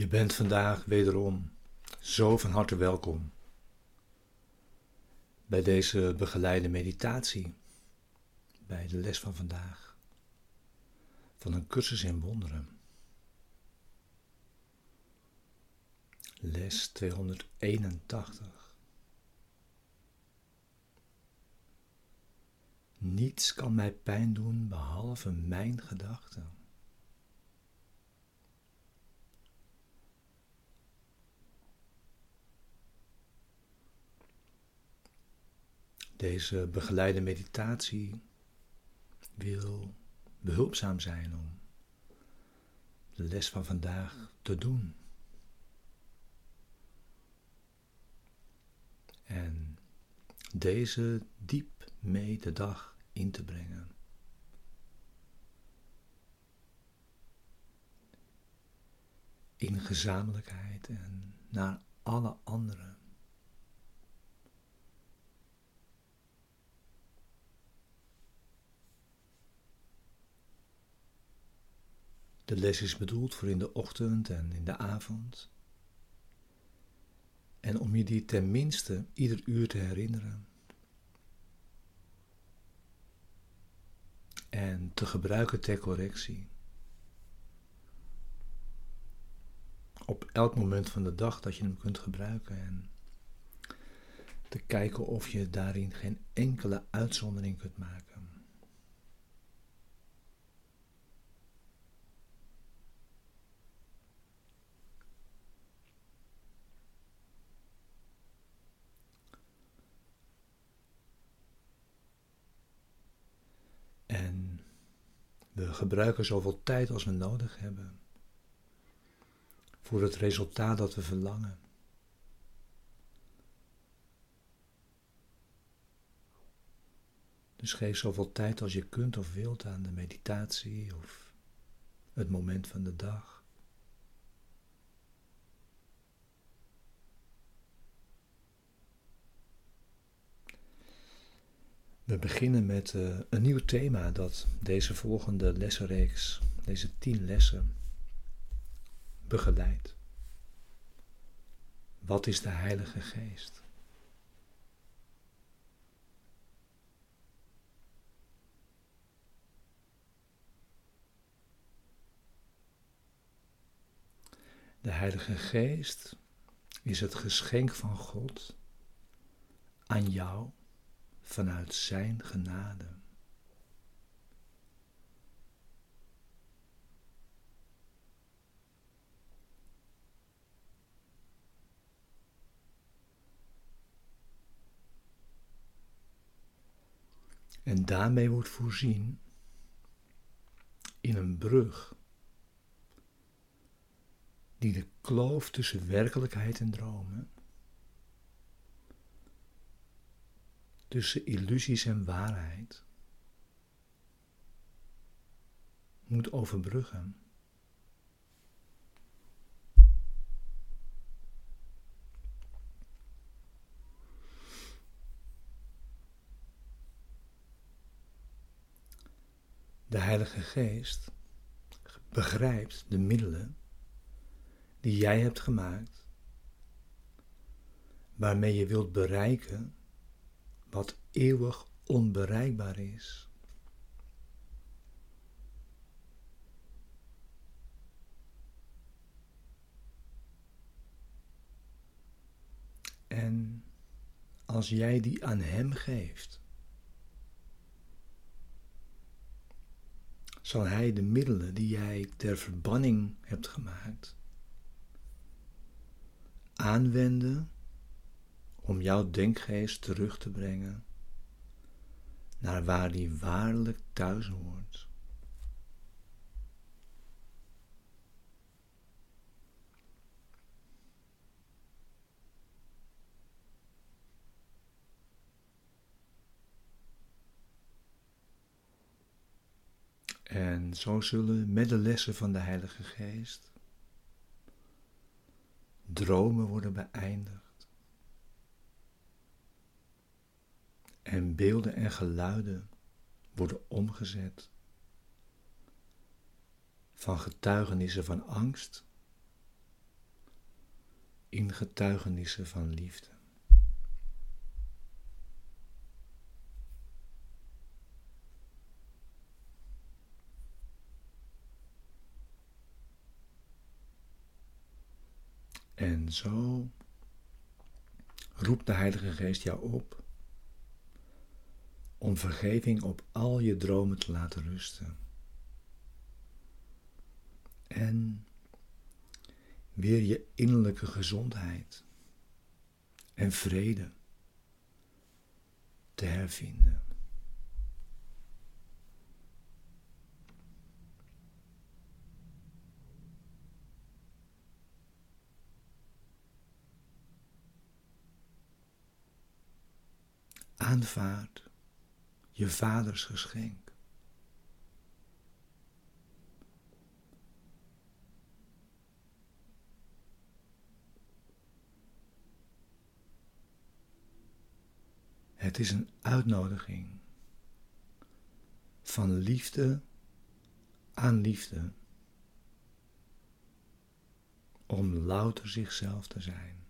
Je bent vandaag wederom zo van harte welkom bij deze begeleide meditatie, bij de les van vandaag, van een cursus in wonderen. Les 281. Niets kan mij pijn doen behalve mijn gedachten. Deze begeleide meditatie wil behulpzaam zijn om de les van vandaag te doen. En deze diep mee de dag in te brengen. In gezamenlijkheid en naar alle anderen. De les is bedoeld voor in de ochtend en in de avond. En om je die tenminste ieder uur te herinneren. En te gebruiken ter correctie. Op elk moment van de dag dat je hem kunt gebruiken. En te kijken of je daarin geen enkele uitzondering kunt maken. We gebruiken zoveel tijd als we nodig hebben voor het resultaat dat we verlangen. Dus geef zoveel tijd als je kunt of wilt aan de meditatie of het moment van de dag. We beginnen met uh, een nieuw thema dat deze volgende lessenreeks, deze tien lessen, begeleidt. Wat is de Heilige Geest? De Heilige Geest is het geschenk van God aan jou vanuit Zijn genade. En daarmee wordt voorzien in een brug die de kloof tussen werkelijkheid en dromen tussen illusies en waarheid moet overbruggen. De Heilige Geest begrijpt de middelen die jij hebt gemaakt, waarmee je wilt bereiken wat eeuwig onbereikbaar is. En als jij die aan Hem geeft, zal Hij de middelen die jij ter verbanning hebt gemaakt aanwenden om jouw denkgeest terug te brengen naar waar die waarlijk thuis hoort. En zo zullen met de lessen van de Heilige Geest dromen worden beëindigd. En beelden en geluiden worden omgezet van getuigenissen van angst in getuigenissen van liefde. En zo roept de Heilige Geest jou op om vergeving op al je dromen te laten rusten. En weer je innerlijke gezondheid en vrede te hervinden. Aanvaard je vaders geschenk. Het is een uitnodiging van liefde aan liefde om louter zichzelf te zijn.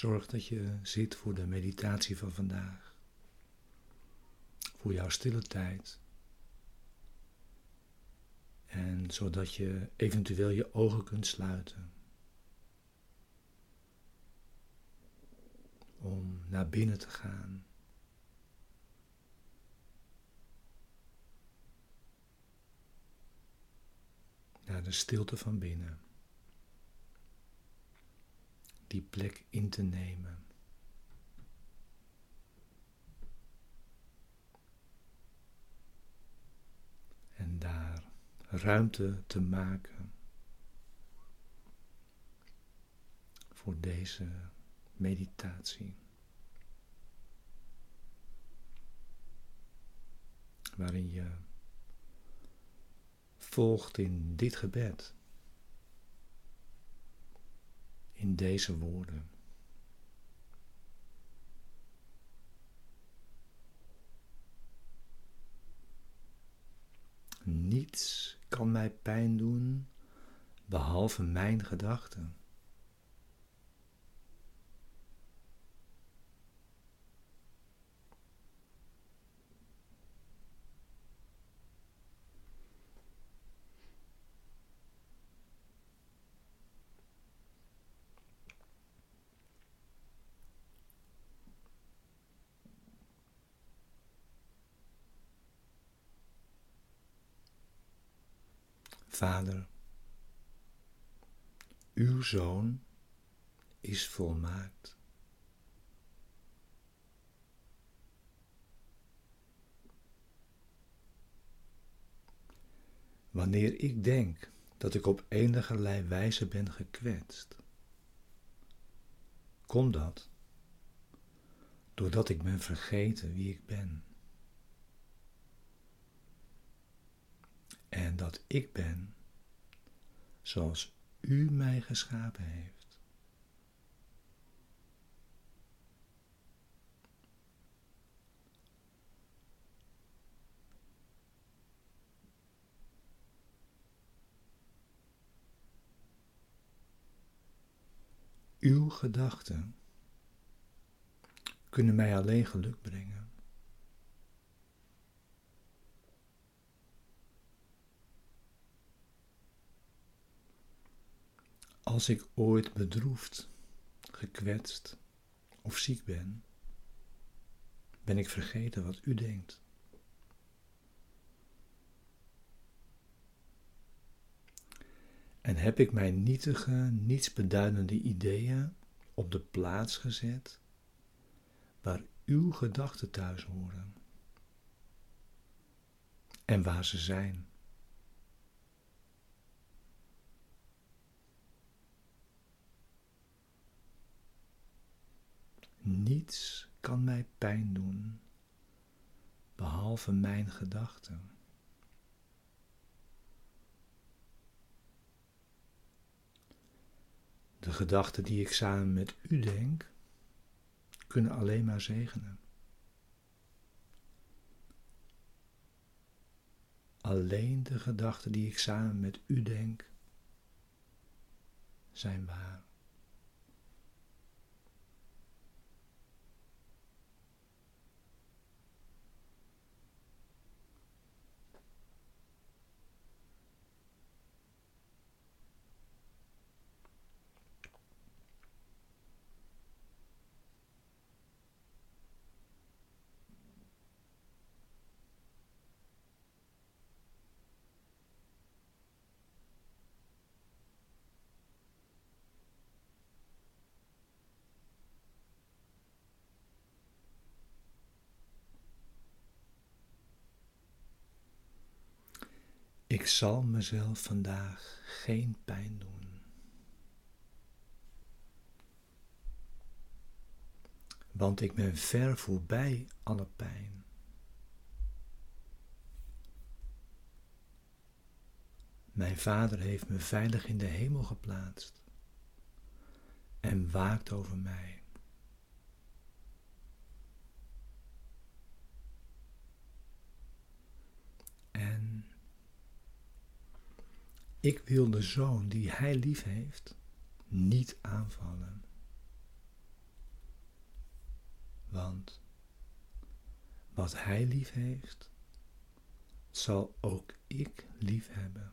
Zorg dat je zit voor de meditatie van vandaag. Voor jouw stille tijd. En zodat je eventueel je ogen kunt sluiten. Om naar binnen te gaan. Naar de stilte van binnen die plek in te nemen. En daar ruimte te maken voor deze meditatie. Waarin je volgt in dit gebed. In deze woorden. Niets kan mij pijn doen behalve mijn gedachten. Vader, uw zoon is volmaakt. Wanneer ik denk dat ik op enige wijze ben gekwetst, komt dat doordat ik ben vergeten wie ik ben. En dat ik ben zoals u mij geschapen heeft. Uw gedachten kunnen mij alleen geluk brengen. Als ik ooit bedroefd, gekwetst of ziek ben, ben ik vergeten wat u denkt. En heb ik mijn nietige, nietsbeduidende ideeën op de plaats gezet waar uw gedachten thuis horen en waar ze zijn. Niets kan mij pijn doen, behalve mijn gedachten. De gedachten die ik samen met u denk, kunnen alleen maar zegenen. Alleen de gedachten die ik samen met u denk, zijn waar. Ik zal mezelf vandaag geen pijn doen. Want ik ben ver voorbij alle pijn. Mijn vader heeft me veilig in de hemel geplaatst en waakt over mij. Ik wil de zoon die hij lief heeft niet aanvallen. Want wat hij lief heeft, zal ook ik lief hebben.